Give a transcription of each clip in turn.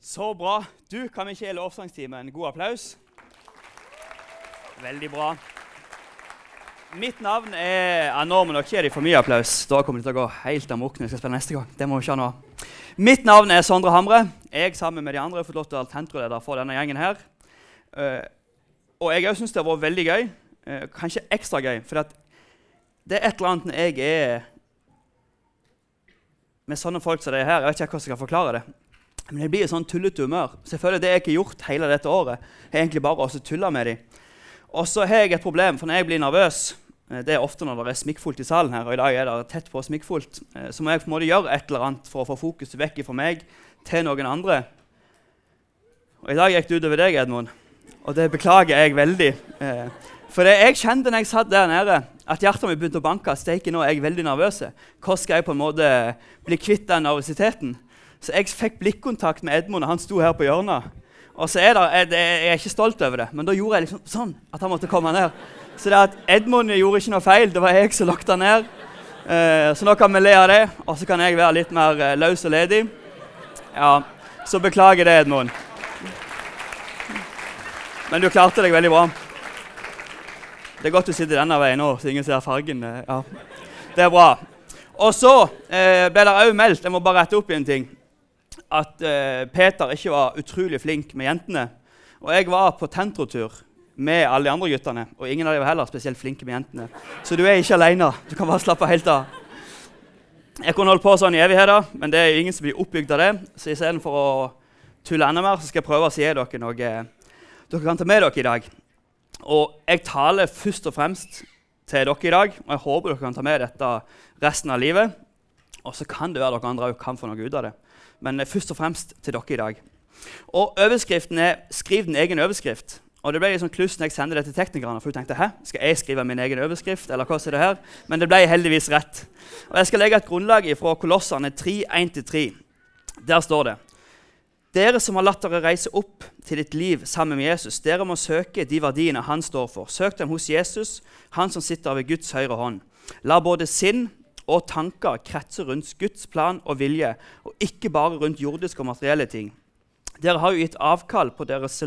Så bra. Du, Kan vi ikke gi lovsangsteamet en god applaus? Veldig bra. Mitt navn er ja, Nå må dere gi dem for mye applaus. Da kommer de til å gå helt amok når vi skal spille neste gang. Det må vi ikke ha nå. Mitt navn er Sondre Hamre. Jeg sammen med de andre har fått lov til å være tentroleder for denne gjengen her. Uh, og jeg syns det har vært veldig gøy. Uh, kanskje ekstra gøy. For det er et eller annet når jeg er med sånne folk som det er her. Jeg vet ikke hvordan jeg skal forklare det. Men det blir et sånn tullete humør. Så jeg føler Det jeg ikke har gjort hele dette året, er egentlig bare å tulle med dem. Og så har jeg et problem, for når jeg blir nervøs eh, Det er ofte når det er smikkfullt i salen her, og i dag er det tett på smikkfullt. Eh, så må jeg på en måte gjøre et eller annet for å få fokuset vekk fra meg til noen andre. Og I dag gikk det utover deg, Edmund, og det beklager jeg veldig. Eh, for det jeg kjente når jeg satt der nede, at hjertet mitt begynte å banke. Steike, nå er jeg veldig nervøs. Hvordan skal jeg på en måte bli kvitt den nervøsiteten? Så jeg fikk blikkontakt med Edmund, og han sto her på hjørnet. Og så er det, jeg, jeg er ikke stolt over det, men da gjorde jeg liksom sånn at han måtte komme ned. Så det at Edmund gjorde ikke noe feil, det var jeg som lokket han ned. Eh, så nå kan vi le av det, og så kan jeg være litt mer eh, løs og ledig. Ja, Så beklager det, Edmund. Men du klarte deg veldig bra. Det er godt du sitter denne veien nå, så ingen ser fargen. Eh, ja. Det er bra. Og så eh, ble det òg meldt Jeg må bare rette opp i en ting at eh, Peter ikke var utrolig flink med jentene. Og jeg var på tentrotur med alle de andre guttene, og ingen av dem var heller spesielt flinke med jentene. Så du er ikke alene. Du kan bare slappe helt av. Jeg kunne holdt på sånn i evigheter, men det er ingen som blir oppbygd av det. Så istedenfor å tulle enda mer, så skal jeg prøve å si dere noe dere kan ta med dere i dag. Og jeg taler først og fremst til dere i dag, og jeg håper dere kan ta med dette resten av livet. Og så kan det være dere andre òg kan få noe ut av det men først og fremst til dere i dag. Og Overskriften er 'Skriv din egen overskrift'. Og Det ble litt sånn kluss når jeg sendte det til teknikerne. for hun tenkte, Hæ, Skal jeg skrive min egen overskrift? eller hva er det her? Men det ble heldigvis rett. Og Jeg skal legge et grunnlag fra Kolossene 3, 1-3. Der står det Dere som har latt dere reise opp til ditt liv sammen med Jesus, dere må søke de verdiene han står for. Søk dem hos Jesus, han som sitter ved Guds høyre hånd. La både sinn og tanker kretser rundt Guds plan og vilje, og ikke bare rundt jordiske og materielle ting. Dere har jo gitt avkall på deres,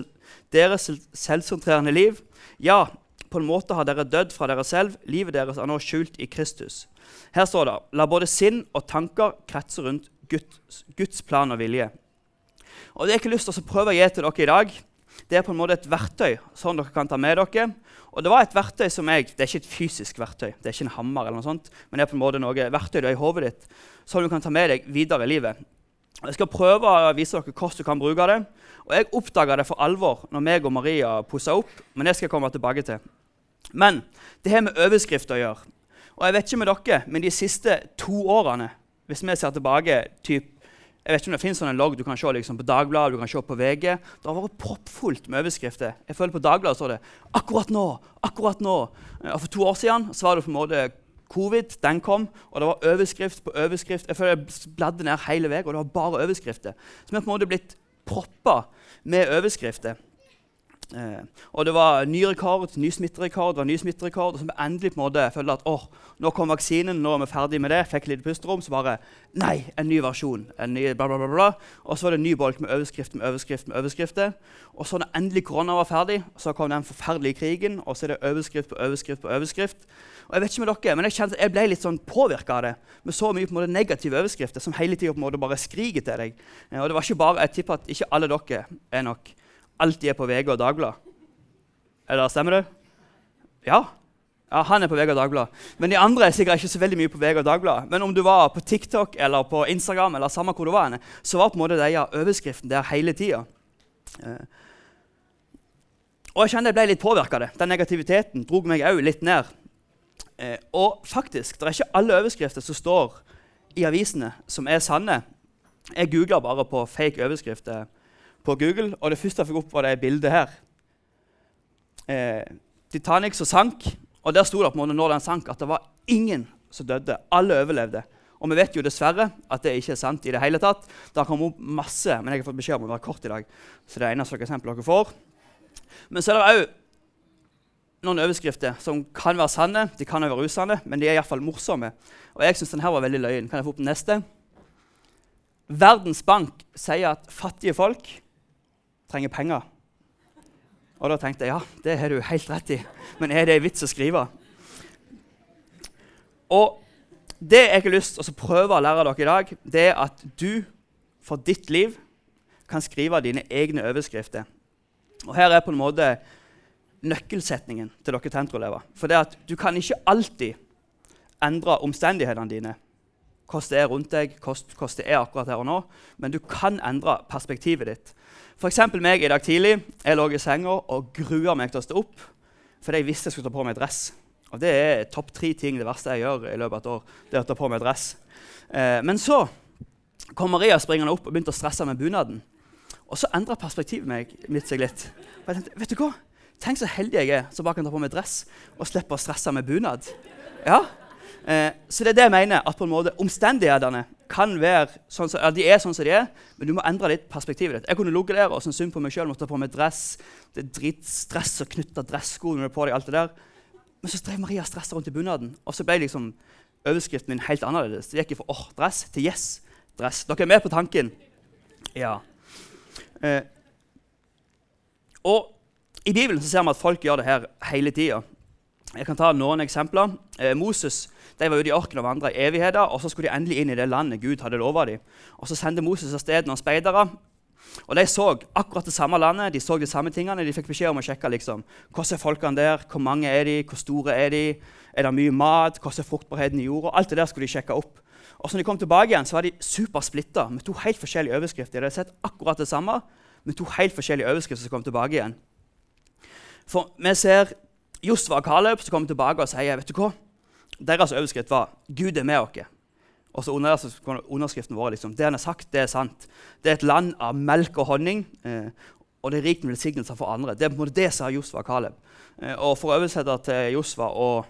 deres selvsentrerende liv. Ja, på en måte har dere dødd fra dere selv. Livet deres er nå skjult i Kristus. Her står det La både sinn og tanker kretse rundt Guds, Guds plan og vilje. Og Det jeg ikke lyst til å prøve å gi til dere i dag, det er på en måte et verktøy som dere kan ta med dere. Og Det var et verktøy som jeg, det er ikke et fysisk verktøy, det er ikke en hammer, eller noe sånt, men det er på en måte noe verktøy du har i hodet ditt som du kan ta med deg videre i livet. Jeg skal prøve å vise dere hvordan du kan bruke det. Og Jeg oppdaga det for alvor når meg og Maria pussa opp, men det skal jeg komme tilbake til. Men det har med overskrift å gjøre. Og jeg vet ikke med dere, men de siste to årene, hvis vi ser tilbake typ jeg vet ikke om det finnes sånne logg du kan se liksom, på Dagbladet du kan se på VG. Det har vært proppfullt med overskrifter. Jeg føler På Dagbladet står det 'akkurat nå', 'akkurat nå'. Og For to år siden så var det på en måte covid. Den kom, og det var overskrift på overskrift. Jeg føler jeg bladde ned hele veien, og det var bare overskrifter. Så vi har på en måte blitt proppa med overskrifter. Eh, og det var ny rekord, ny smitterekord, var ny smitterekord. Og så endelig på en måte følte at åh, nå kom vaksinen, nå er vi ferdig med det. Fikk litt pusterom. Så bare Nei, en ny versjon. en ny bla bla bla, bla. Og så var det en ny bolk med overskrift med overskrift med overskrifter. Og så når endelig korona var ferdig, så kom den forferdelige krigen. Og så er det overskrift på overskrift på overskrift. Og Jeg vet ikke med dere, men jeg kjente jeg ble litt sånn påvirka av det. Med så mye på en måte negative overskrifter som hele tida bare skriker til deg. Og det var ikke bare, Jeg tipper at ikke alle dere er nok alltid er på VG og Dagbladet. Eller stemmer det? Ja. ja. Han er på VG og Dagbladet. Men de andre er sikkert ikke så veldig mye på VG og Dagbladet. Men om du var på TikTok eller på Instagram, eller samme hvor du var, så var på en måte de overskriften der hele tida. Eh. Og jeg kjenner jeg ble litt påvirka av det. Den negativiteten dro meg òg litt ned. Eh, og faktisk, det er ikke alle overskrifter som står i avisene, som er sanne. Jeg googler bare på fake overskrifter på Google, og det første jeg fikk opp, var det bildet her. Eh, Titanic som sank, og der sto det på måte når den sank, at det var ingen som døde. Alle overlevde. Og vi vet jo dessverre at det ikke er sant i det hele tatt. Det har kommet opp masse, men jeg har fått beskjed om å være kort i dag. Så det er eneste eksempelet dere får. Men så er det òg noen overskrifter som kan være sanne, de kan være usanne, men de er iallfall morsomme. Og jeg syns denne var veldig løyen. Kan jeg få opp den neste? Verdens Bank sier at fattige folk trenger penger. Og da tenkte jeg ja, det har du helt rett i, men er det en vits å skrive? Og det jeg har lyst til å prøve å lære dere i dag, det er at du for ditt liv kan skrive dine egne overskrifter. Og Her er på en måte nøkkelsetningen til dere tentroelever. For det at du kan ikke alltid endre omstendighetene dine, hvordan det er rundt deg, hvordan det er akkurat her og nå, men du kan endre perspektivet ditt. F.eks. meg i dag tidlig. Jeg lå i senga og grua meg til å stå opp fordi jeg visste jeg skulle ta på meg dress. Og Det er topp tre ting det verste jeg gjør i løpet av et år. det er å ta på meg dress. Eh, men så kom Maria springende opp og begynte å stresse med bunaden. Og så endra perspektivet meg, mitt seg litt. Og jeg tenkte, vet du hva? Tenk så heldig jeg er som bare kan ta på meg dress og slippe å stresse med bunad. Ja, Eh, så det er det jeg mener, at på en måte omstendighetene kan være sånn som, ja, de er sånn som de er, men du må endre litt perspektivet ditt. Jeg kunne ligget der og syntes synd på meg sjøl, måtte ta på meg dress. Det er dritstress å knytte dresskoene på deg, alt det der. Men så drev Maria stressa rundt i bunaden, og så ble liksom overskriften min helt annerledes. Det gikk fra åh, dress til yes, dress. Dere er med på tanken? Ja. Eh, og I Bibelen så ser vi at folk gjør det her hele tida. Jeg kan ta noen eksempler. Eh, Moses de var ute i ørkenen og vandra i evigheter, og så skulle de endelig inn i det landet Gud hadde lova dem. Og Så sendte Moses av sted noen speidere. Og De så akkurat det samme landet, de så de samme tingene. De fikk beskjed om å sjekke liksom, hvordan er folkene der, hvor mange er de, hvor store er de, er det mye mat, hvordan er fruktbarheten i jorda. Alt det der skulle de sjekke opp. Og så når de kom tilbake igjen, så var de supersplitta med to helt forskjellige overskrifter. De hadde sett akkurat det samme, med to helt forskjellige overskrifter som kom tilbake igjen. For vi ser Josva og Caleb som kommer tilbake og sier vet du hva? Deres overskrift var 'Gud er med oss'. Og så under, underskriften vår liksom, det han har sagt, det er sant. Det er et land av melk og honning, eh, og det er rikt med velsignelser for andre. Det er på en måte det sa Josva og Caleb. Eh, og For å oversette til Josva og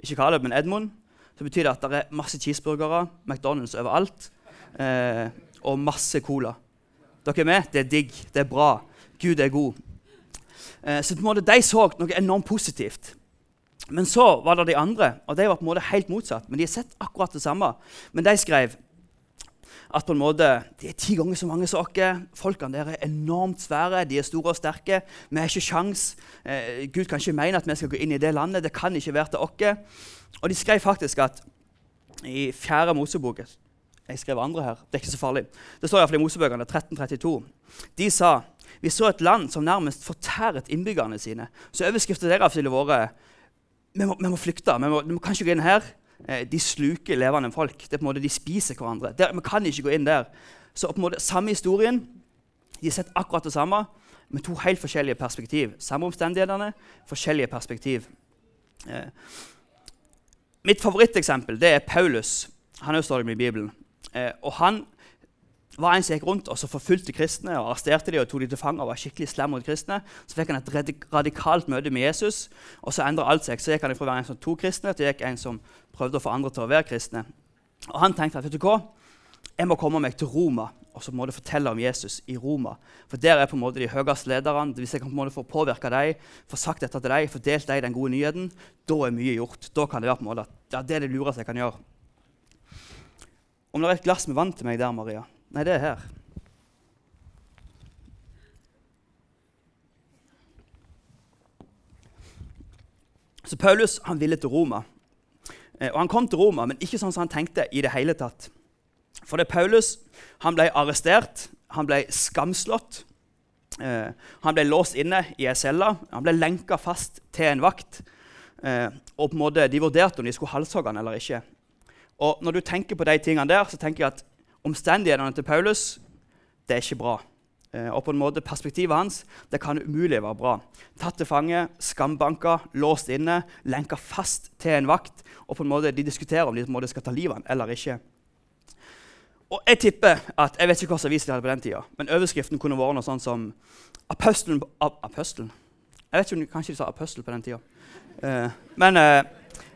ikke Caleb, men Edmund, så betyr det at det er masse cheeseburgere, McDonald's overalt, eh, og masse cola. Dere er med? Det er digg. Det er bra. Gud er god. Eh, så på en måte de så noe enormt positivt. Men så var det de andre, og de var på en måte helt motsatt. Men de har sett akkurat det samme. Men de skrev at på en måte, de er ti ganger så mange som oss. Folkene der er enormt svære, de er store og sterke. Vi har ikke sjans. Eh, Gud kan ikke mene at vi skal gå inn i det landet. Det kan ikke være til oss. Og de skrev faktisk at i fjerde Mosebok Jeg skrev andre her. Det er ikke så farlig. Det står iallfall i Mosebøkene 1332. De sa vi så et land som nærmest fortæret innbyggerne sine. Så overskriften deres ville vært vi må, vi må flykte. Vi, må, vi kan ikke gå inn her. Eh, de sluker levende folk. Det er på en måte, De spiser hverandre. Der, vi kan ikke gå inn der. Så på en måte, Samme historien. De har sett akkurat det samme, med to helt forskjellige perspektiv. Samme omstendighetene, forskjellige perspektiv. Eh, mitt favoritteksempel det er Paulus. Han er står i Bibelen. Eh, og han var en som gikk rundt og så forfulgte kristne og arresterte dem og tok dem til fange og var skikkelig slem mot kristne. Så fikk han et radikalt møte med Jesus, og så endra alt seg. Så gikk han fra å være en som tok kristne til en som prøvde å få andre til å være kristne. Og Han tenkte at vet du hva? jeg må komme meg til Roma og så må du fortelle om Jesus i Roma. For der er på en måte de høyeste lederne. Hvis jeg kan på en måte få påvirke dem, få sagt dette til dem, få delt dem den gode nyheten, da er mye gjort. Da kan det være på en måte at ja, det er det lureste jeg kan gjøre. Om det er et glass med vann til meg der, Maria Nei, det er her. Så Paulus han ville til Roma. Eh, og Han kom til Roma, men ikke sånn som han tenkte. i det hele tatt. For det Paulus han ble arrestert, han ble skamslått. Eh, han ble låst inne i ei celle. Han ble lenka fast til en vakt. Eh, og på en måte, De vurderte om de skulle halshogge han eller ikke. Og Når du tenker på de tingene der, så tenker jeg at omstendighetene til Paulus det er ikke bra. Eh, og på en måte Perspektivet hans det kan umulig være bra. Tatt til fange, skambanka, låst inne, lenka fast til en vakt. og på en måte De diskuterer om de på en måte skal ta livet av eller ikke. Og Jeg tipper at, jeg vet ikke hva avis de hadde på den tida, men overskriften kunne vært noe sånt som Apostelen Apostelen? Jeg vet ikke, Kanskje de sa apostel på den tida. Uh, men uh,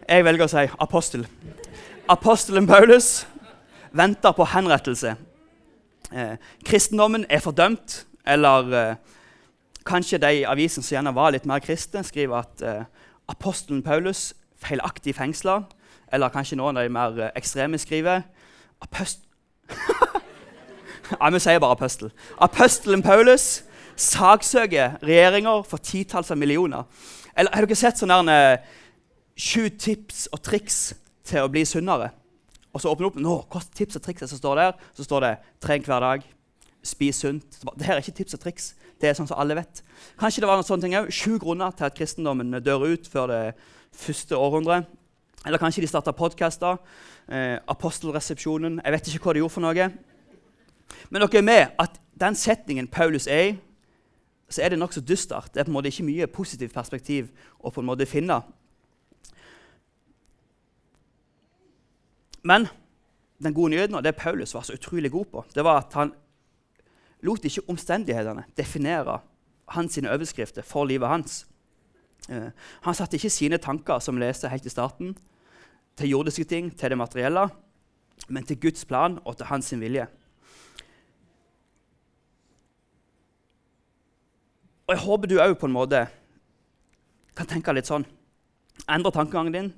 jeg velger å si apostel. Apostelen Paulus venter på henrettelse. Eh, kristendommen er fordømt. Eller eh, kanskje de avisen som gjerne var litt mer kristne, skriver at eh, apostelen Paulus feilaktig fengsla. Eller kanskje noen av de mer eh, ekstreme skriver Apost Vi sier bare apostel. Apostelen Paulus saksøker regjeringer for titalls av millioner. Eller Har dere sett sånne sju tips og triks til å bli sunnere? Og så åpner du opp nå, hva tips og triks som står der. Så står det 'tren hver dag', 'spis sunt'. Det her er ikke tips og triks. Det er sånn som alle vet. Kanskje det var noen sånne ting òg. Sju grunner til at kristendommen dør ut før det første århundret. Eller kanskje de starta podkaster. Eh, apostelresepsjonen. Jeg vet ikke hva de gjorde for noe. Men dere er med at den setningen Paulus er i, så er det nokså dystert. Det er på en måte ikke mye positivt perspektiv å på en måte finne. Men den gode nyheten, og det Paulus var så utrolig god på, det var at han lot ikke omstendighetene definere hans overskrifter for livet hans. Eh, han satte ikke sine tanker, som leste helt i starten, til jordiske ting, til det materielle, men til Guds plan og til hans vilje. Og Jeg håper du òg kan tenke litt sånn. Endre tankegangen din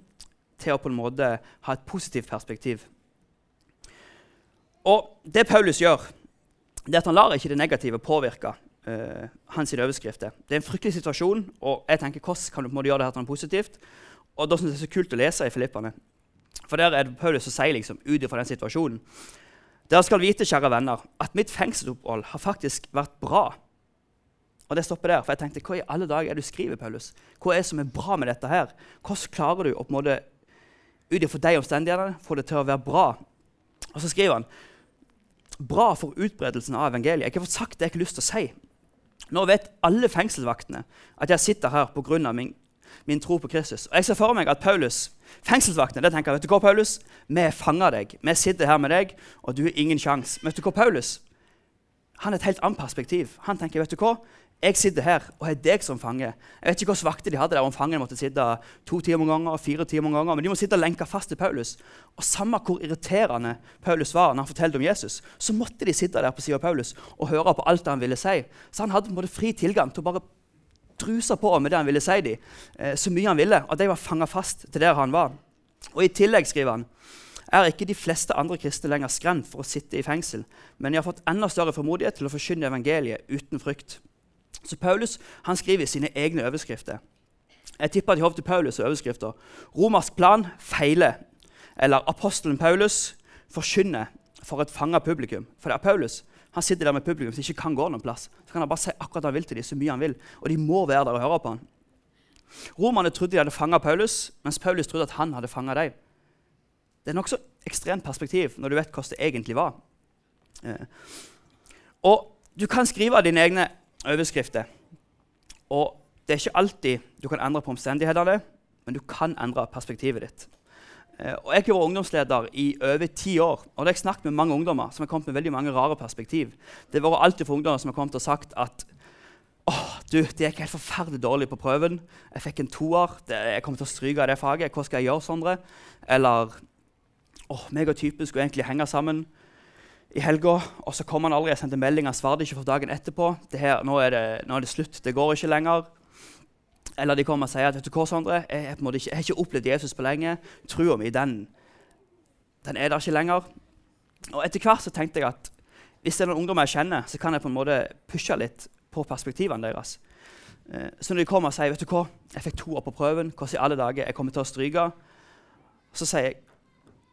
til å på en måte ha et positivt perspektiv. Og Det Paulus gjør, det er at han lar ikke det negative påvirke uh, hans overskrifter. Det er en fryktelig situasjon, og jeg tenker hvordan kan du på en måte gjøre det her til noe positivt? Og da synes jeg det er så kult å lese i Filippene. For der er det Paulus som sier liksom, ut ifra den situasjonen. Dere skal vite, kjære venner, at mitt fengselsopphold har faktisk vært bra. Og det stopper der, for jeg tenkte, Hva i alle dager er det du skriver, Paulus? Hva er det som er bra med dette? her? Hvordan klarer du å på en måte, ut ifra de omstendighetene få det til å være bra? Og så skriver han bra for utbredelsen av evangeliet. Jeg har fått sagt det jeg ikke har lyst til å si. Nå vet alle fengselsvaktene at jeg sitter her pga. Min, min tro på Kristus. Og jeg ser for meg at Paulus, fengselsvaktene det tenker vet du hva, Paulus? Vi fanger deg. Vi sitter her med deg, og du har ingen sjanse. Vet du hva, Paulus? Han har et helt annet perspektiv. Han tenker vet du hva? Jeg sitter her og har deg som fange. Jeg vet ikke hvilke vakter de hadde der om fangen måtte sitte to timer ganger, fire timer ganger, men de må sitte og lenke fast til Paulus. Og Samme hvor irriterende Paulus var når han fortalte om Jesus, så måtte de sitte der på siden av Paulus og høre på alt han ville si. Så han hadde på en måte fri tilgang til å bare truse på med det han ville si dem, eh, så mye han ville. Og de var fanga fast til der han var. Og I tillegg skriver han er ikke de fleste andre kristne lenger skremt for å sitte i fengsel, men de har fått enda større formodighet til å forkynne evangeliet uten frykt. Så Paulus han skriver sine egne overskrifter. Jeg tipper at de til Paulus' overskrifter. Romersk plan feiler. Eller apostelen Paulus forkynner for et fanga publikum. For det er Paulus han sitter der med publikum som ikke kan gå noen plass. Så kan han bare si akkurat hva han vil til dem, så mye han vil. Og de må være der og høre på han. Romerne trodde de hadde fanga Paulus, mens Paulus trodde at han hadde fanga dem. Det er nokså ekstremt perspektiv når du vet hvordan det egentlig var. Eh. Og du kan skrive dine egne overskrifter. Og det er ikke alltid du kan endre på omstendighetene, men du kan endre perspektivet ditt. Eh, og Jeg har vært ungdomsleder i over ti år. og da har jeg snakket med mange ungdommer som har kommet med veldig mange rare perspektiv. Det har vært alltid for ungdommer som har kommet og sagt at åh, du, det gikk helt forferdelig dårlig på prøven. Jeg fikk en toer. jeg kommer til å stryke av det faget. Hva skal jeg gjøre, Sondre? Eller åh, meg og typen skulle egentlig henge sammen i helga, og så kom han aldri. Jeg sendte melding, han svarte ikke for dagen etterpå. Her, nå, er det, nå, er det, slutt, det går ikke lenger. Eller de kommer og sier at vet du hva, Sondre, jeg, jeg, ikke, jeg har ikke opplevd Jesus på lenge. Trua mi, den, den er der ikke lenger. Og Etter hvert så tenkte jeg at hvis det er noen ungdommer jeg kjenner, så kan jeg på en måte pushe litt på perspektivene deres. Eh, så når de kommer og sier vet du hva, jeg fikk to år på prøven, hvordan i alle dager jeg kommer til å stryke, så sier jeg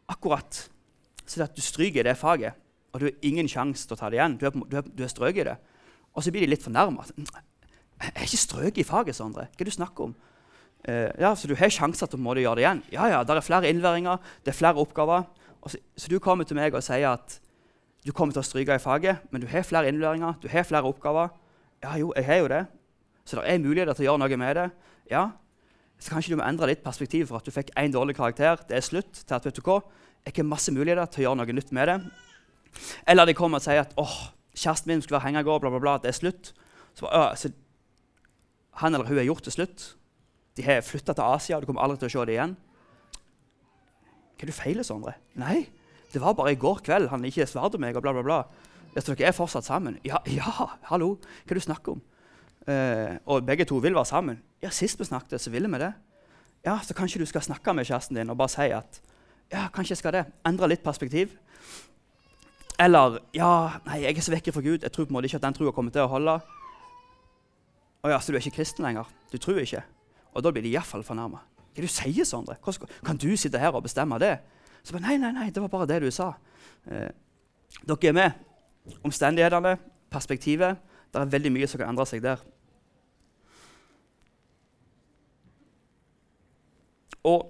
akkurat så det at du stryker i det faget, og du har ingen sjanse til å ta det igjen. Du er strøket i det. Og så blir de litt fornærma. 'Jeg er ikke strøket i faget, Sondre. Hva er det du snakker om?' Uh, ja, Så du har sjanser til å gjøre det igjen? Ja, ja, det er flere innlæringer, det er flere oppgaver. Så, så, du kommer til meg og sier at du kommer til å stryke i faget, men du har flere innlæringer, du har flere oppgaver. Ja, jo, jeg har jo det. Så det er muligheter til å gjøre noe med det. Ja, så kanskje du må endre litt perspektiv for at du fikk én dårlig karakter. Det er slutt. til at vet du hva, Jeg har masse muligheter til å gjøre noe nytt med det. Eller de kommer og sier at åh, kjæresten min skulle være henger i går, bla, bla, bla, det er slutt. Så, så han eller hun er gjort til slutt. De har flytta til Asia, og du kommer aldri til å se det igjen. Hva er det feiler, Sondre? Nei, det var bare i går kveld han ikke svarte meg. og bla, bla, bla. Vet dere er fortsatt sammen. Ja, ja, hallo, hva er det du snakker om? Uh, og begge to vil være sammen. Ja, Sist vi snakket, så ville vi det. Ja, Så kanskje du skal snakke med kjæresten din og bare si at ja, kanskje jeg skal det. Endre litt perspektiv. Eller ja, nei, jeg er så vekk fra Gud. Jeg tror på en måte ikke at den troa kommer til å holde. Å ja, så du er ikke kristen lenger? Du tror ikke? Og da blir de iallfall fornærma. Hva du sier Sondre? Kan du sitte her og bestemme det? Så bare, Nei, nei, nei, det var bare det du sa. Eh, dere er med. Omstendighetene, perspektivet. Det er veldig mye som kan endre seg der. Og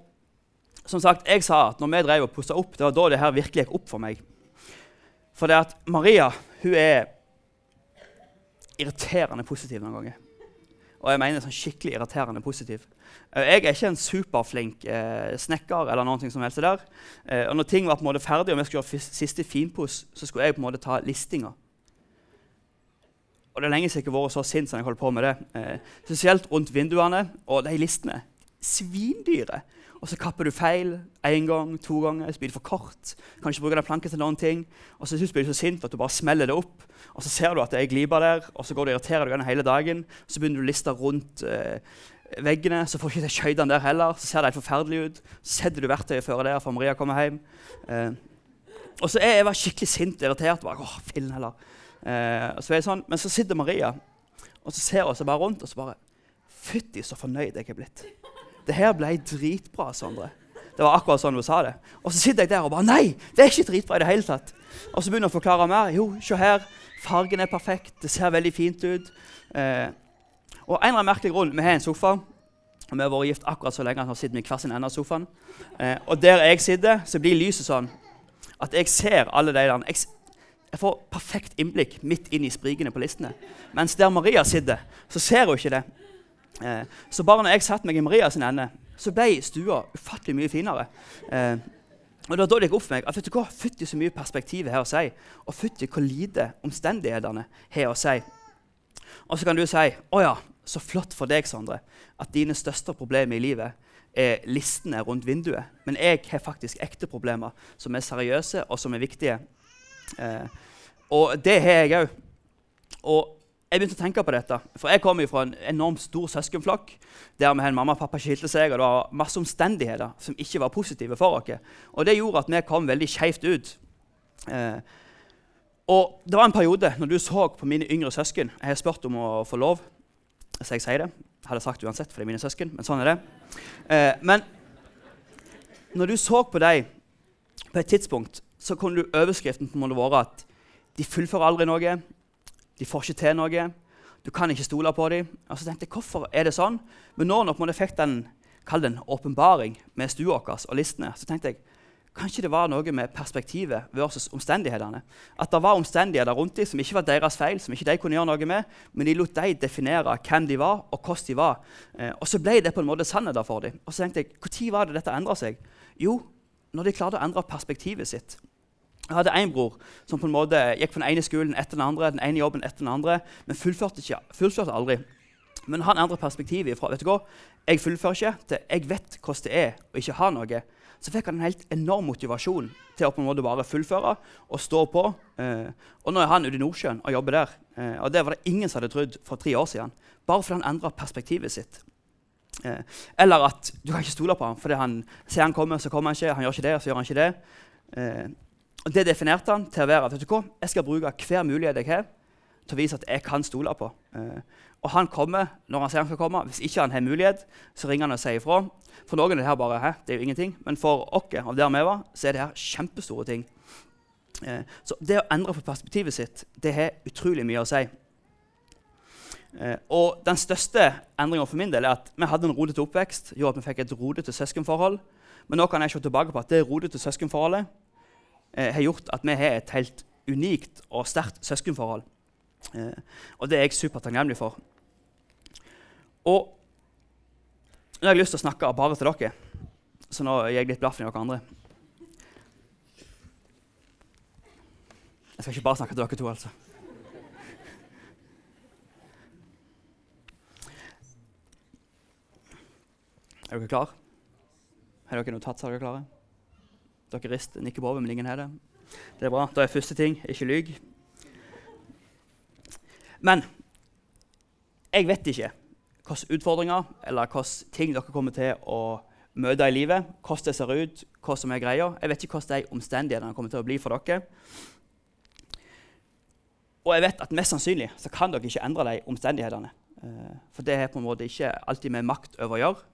som sagt, jeg sa at når vi drev og pussa opp, det var da det her virkelig gikk opp for meg. For det at Maria hun er irriterende positiv noen ganger. Og jeg mener sånn skikkelig irriterende positiv. Eh, jeg er ikke en superflink eh, snekker. eller noen ting som helst der. Eh, og når ting var på en måte ferdig, og vi skulle gjøre siste finpuss, så skulle jeg på en måte ta listinga. Og Det er lenge siden jeg har vært så sint som jeg holder på med det. Eh, spesielt rundt vinduene og de listene. Svindyre. Og så kapper du feil én gang, to ganger. Så blir det for kort. Kan ikke bruke den planken til noen ting. Og så blir du så sint at du bare smeller det opp. Og så ser du at det er glipa der, og så går du og irriterer deg hele dagen. Så begynner du å liste rundt eh, veggene, så får du ikke til skøytene der heller. Så ser det helt forferdelig ut. Så setter du verktøyet før der for Maria kommer hjem. Eh, og så er jeg bare skikkelig sint og irritert. Bare, Åh, fillen heller. Eh, så sånn. Men så sitter Maria og så ser hun seg bare rundt og så bare Fytti, så fornøyd jeg er blitt. Det her ble dritbra, Sondre. Det var akkurat sånn hun sa det. Og så sitter jeg der og bare Nei, det er ikke dritbra i det hele tatt. Og så begynner hun å forklare mer. Jo, se her. Fargen er perfekt. Det ser veldig fint ut. Eh, og en eller annen merkelig grunn, Vi har en sofa. og Vi har vært gift akkurat så lenge at vi sitter i hver sin ende av sofaen. Eh, og der jeg sitter, så blir lyset sånn at jeg ser alle de der. Jeg, jeg får perfekt innblikk midt inn i sprikene på listene. Mens der Maria sitter, så ser hun ikke det. Eh, så bare når jeg satte meg i Maria sin ende, så ble stua ufattelig mye finere. Eh, og var da det gikk opp for meg at vet du hva, fytti så mye perspektiv har å si, og fytti hvor lite omstendighetene har å si. Og så kan du si å ja, så flott for deg, Sondre, at dine største problemer i livet er listene rundt vinduet. Men jeg har faktisk ekte problemer som er seriøse og som er viktige. Eh, og det har jeg òg. Og jeg begynte å tenke på dette. For jeg kommer fra en enormt stor søskenflokk der vi mamma og pappa skilte seg, og det var masse omstendigheter som ikke var positive for oss. Og det gjorde at vi kom veldig skeivt ut. Eh, og det var en periode når du så på mine yngre søsken Jeg har spurt om å få lov, så jeg sier det. Jeg hadde sagt uansett, for det er mine søsken, men sånn er det. Eh, men når du så på dem på et tidspunkt, så kunne du overskriften på måte være at de fullfører aldri noe. De får ikke til noe. Du kan ikke stole på dem. Og så tenkte jeg, Hvorfor er det sånn? Men nå når jeg fikk den kall åpenbaring med stua vår og listene, så tenkte jeg kanskje det var noe med perspektivet versus omstendighetene. At det var omstendigheter rundt dem som ikke var deres feil, som ikke de kunne gjøre noe med, men de lot de definere hvem de var, og hvordan de var. Eh, og så ble det på en måte sannheter for dem. Og så tenkte jeg, Når var det dette endra seg? Jo, når de klarte å endre perspektivet sitt. Jeg hadde én bror som på en måte gikk på den ene skolen etter den andre, den ene jobben etter den andre, men fullførte, ikke, fullførte aldri. Men han endret perspektivet fra vet du hva, jeg fullfører ikke til jeg vet hvordan det er å ikke ha noe. Så fikk han en helt enorm motivasjon til å på en måte bare fullføre og stå på. Eh, og nå er han ute i Nordsjøen og jobber der. Eh, og det var det ingen som hadde trodd for tre år siden. Bare fordi han endra perspektivet sitt. Eh, eller at du kan ikke stole på ham fordi han ser han kommer, så kommer han ikke. Han gjør ikke det, så gjør han ikke det. Og Det definerte han til å være vet du hva, jeg skal bruke hver mulighet jeg har, til å vise at jeg kan stole på. Eh, og han kommer når han sier han skal komme. Hvis ikke han har mulighet, så ringer han og sier ifra. For noen er det her bare Hæ, det er jo ingenting. Men for oss av der vi var, så er det her kjempestore ting. Eh, så det å endre på perspektivet sitt det har utrolig mye å si. Eh, og den største endringa for min del er at vi hadde en rodete oppvekst. gjorde at vi fikk et rodete søskenforhold. Men nå kan jeg se tilbake på at det rodete søskenforholdet har gjort at vi har et helt unikt og sterkt søskenforhold. Eh, og det er jeg supertakknemlig for. Og nå har jeg lyst til å snakke bare til dere, så nå gir jeg litt blaffen i dere andre. Jeg skal ikke bare snakke til dere to, altså. Er dere klare? Har dere notat? Er dere klare? Dere rister, nikker på hodet, men ingen har det. Det er bra. Da er første ting ikke lyg. Men jeg vet ikke hvilke utfordringer eller hvilke ting dere kommer til å møte i livet. Hvordan det ser ut, hva som er greia. Jeg vet ikke hvordan de omstendighetene kommer til å bli for dere. Og jeg vet at mest sannsynlig så kan dere ikke endre de omstendighetene. Eh, for det har på en måte ikke alltid med makt over å gjøre.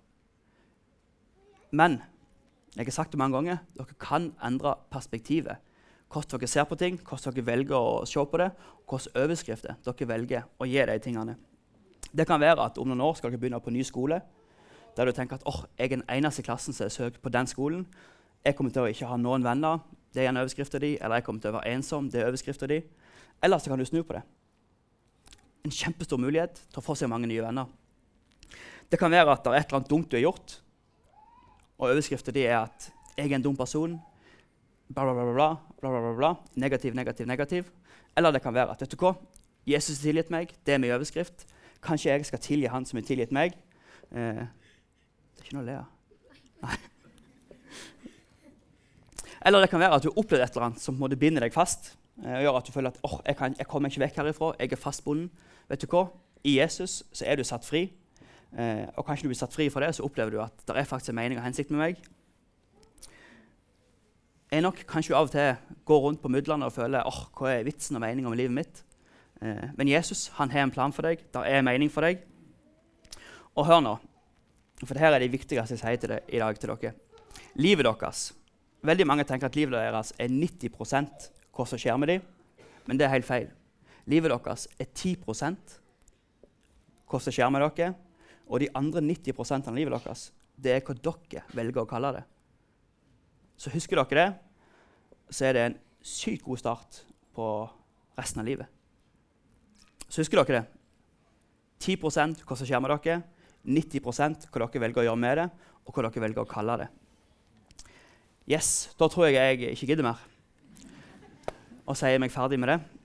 Men jeg har sagt det mange ganger, dere kan endre perspektivet. Hvordan dere ser på ting, hvordan dere velger å se på det, og hvilke overskrifter dere velger å gi de tingene. Det kan være at om noen år skal dere begynne på ny skole. Der du tenker at oh, jeg er den eneste i klassen som er søkt på den skolen. Jeg kommer til å ikke ha noen venner. Det er en overskrift av de. Eller jeg kommer til å være ensom. Det er overskrifta av Eller så kan du snu på det. En kjempestor mulighet til å få seg mange nye venner. Det kan være at det er et eller annet dumt du har gjort, og overskriften er at 'jeg er en dum person', bla, bla, bla, bla, bla, bla, bla, negativ, negativ, negativ. Eller det kan være at vet du hva? Jesus har tilgitt meg. Det er min overskrift. Kanskje jeg skal tilgi han som har tilgitt meg. Eh, det er ikke noe å le av. Eller det kan være at du har opplevd et eller annet som måtte binde deg fast. Eh, gjør at du føler at oh, jeg, kan, jeg, kommer ikke vekk herifra. Jeg er fastbonden. Vet du hva? I Jesus så er du satt fri. Eh, og kanskje du blir satt fri fra det, så opplever du at det er faktisk en mening og hensikt med meg. Jeg nok kanskje av og til går rundt på mudlene og føler oh, hva er vitsen og meninga med livet mitt. Eh, men Jesus han har en plan for deg. Det er en mening for deg. Og hør nå, for dette er det viktigste jeg sier til deg i dag til dere. Livet deres Veldig mange tenker at livet deres er 90 hva som skjer med dem, men det er helt feil. Livet deres er 10 hva som skjer med dere, og de andre 90% av livet deres, det er hva dere velger å kalle det. Så husker dere det, så er det en sykt god start på resten av livet. Så husker dere det. 10 hva som skjer med dere, 90 hva dere velger å gjøre med det, og hva dere velger å kalle det. Yes, Da tror jeg jeg ikke gidder mer og sier meg ferdig med det.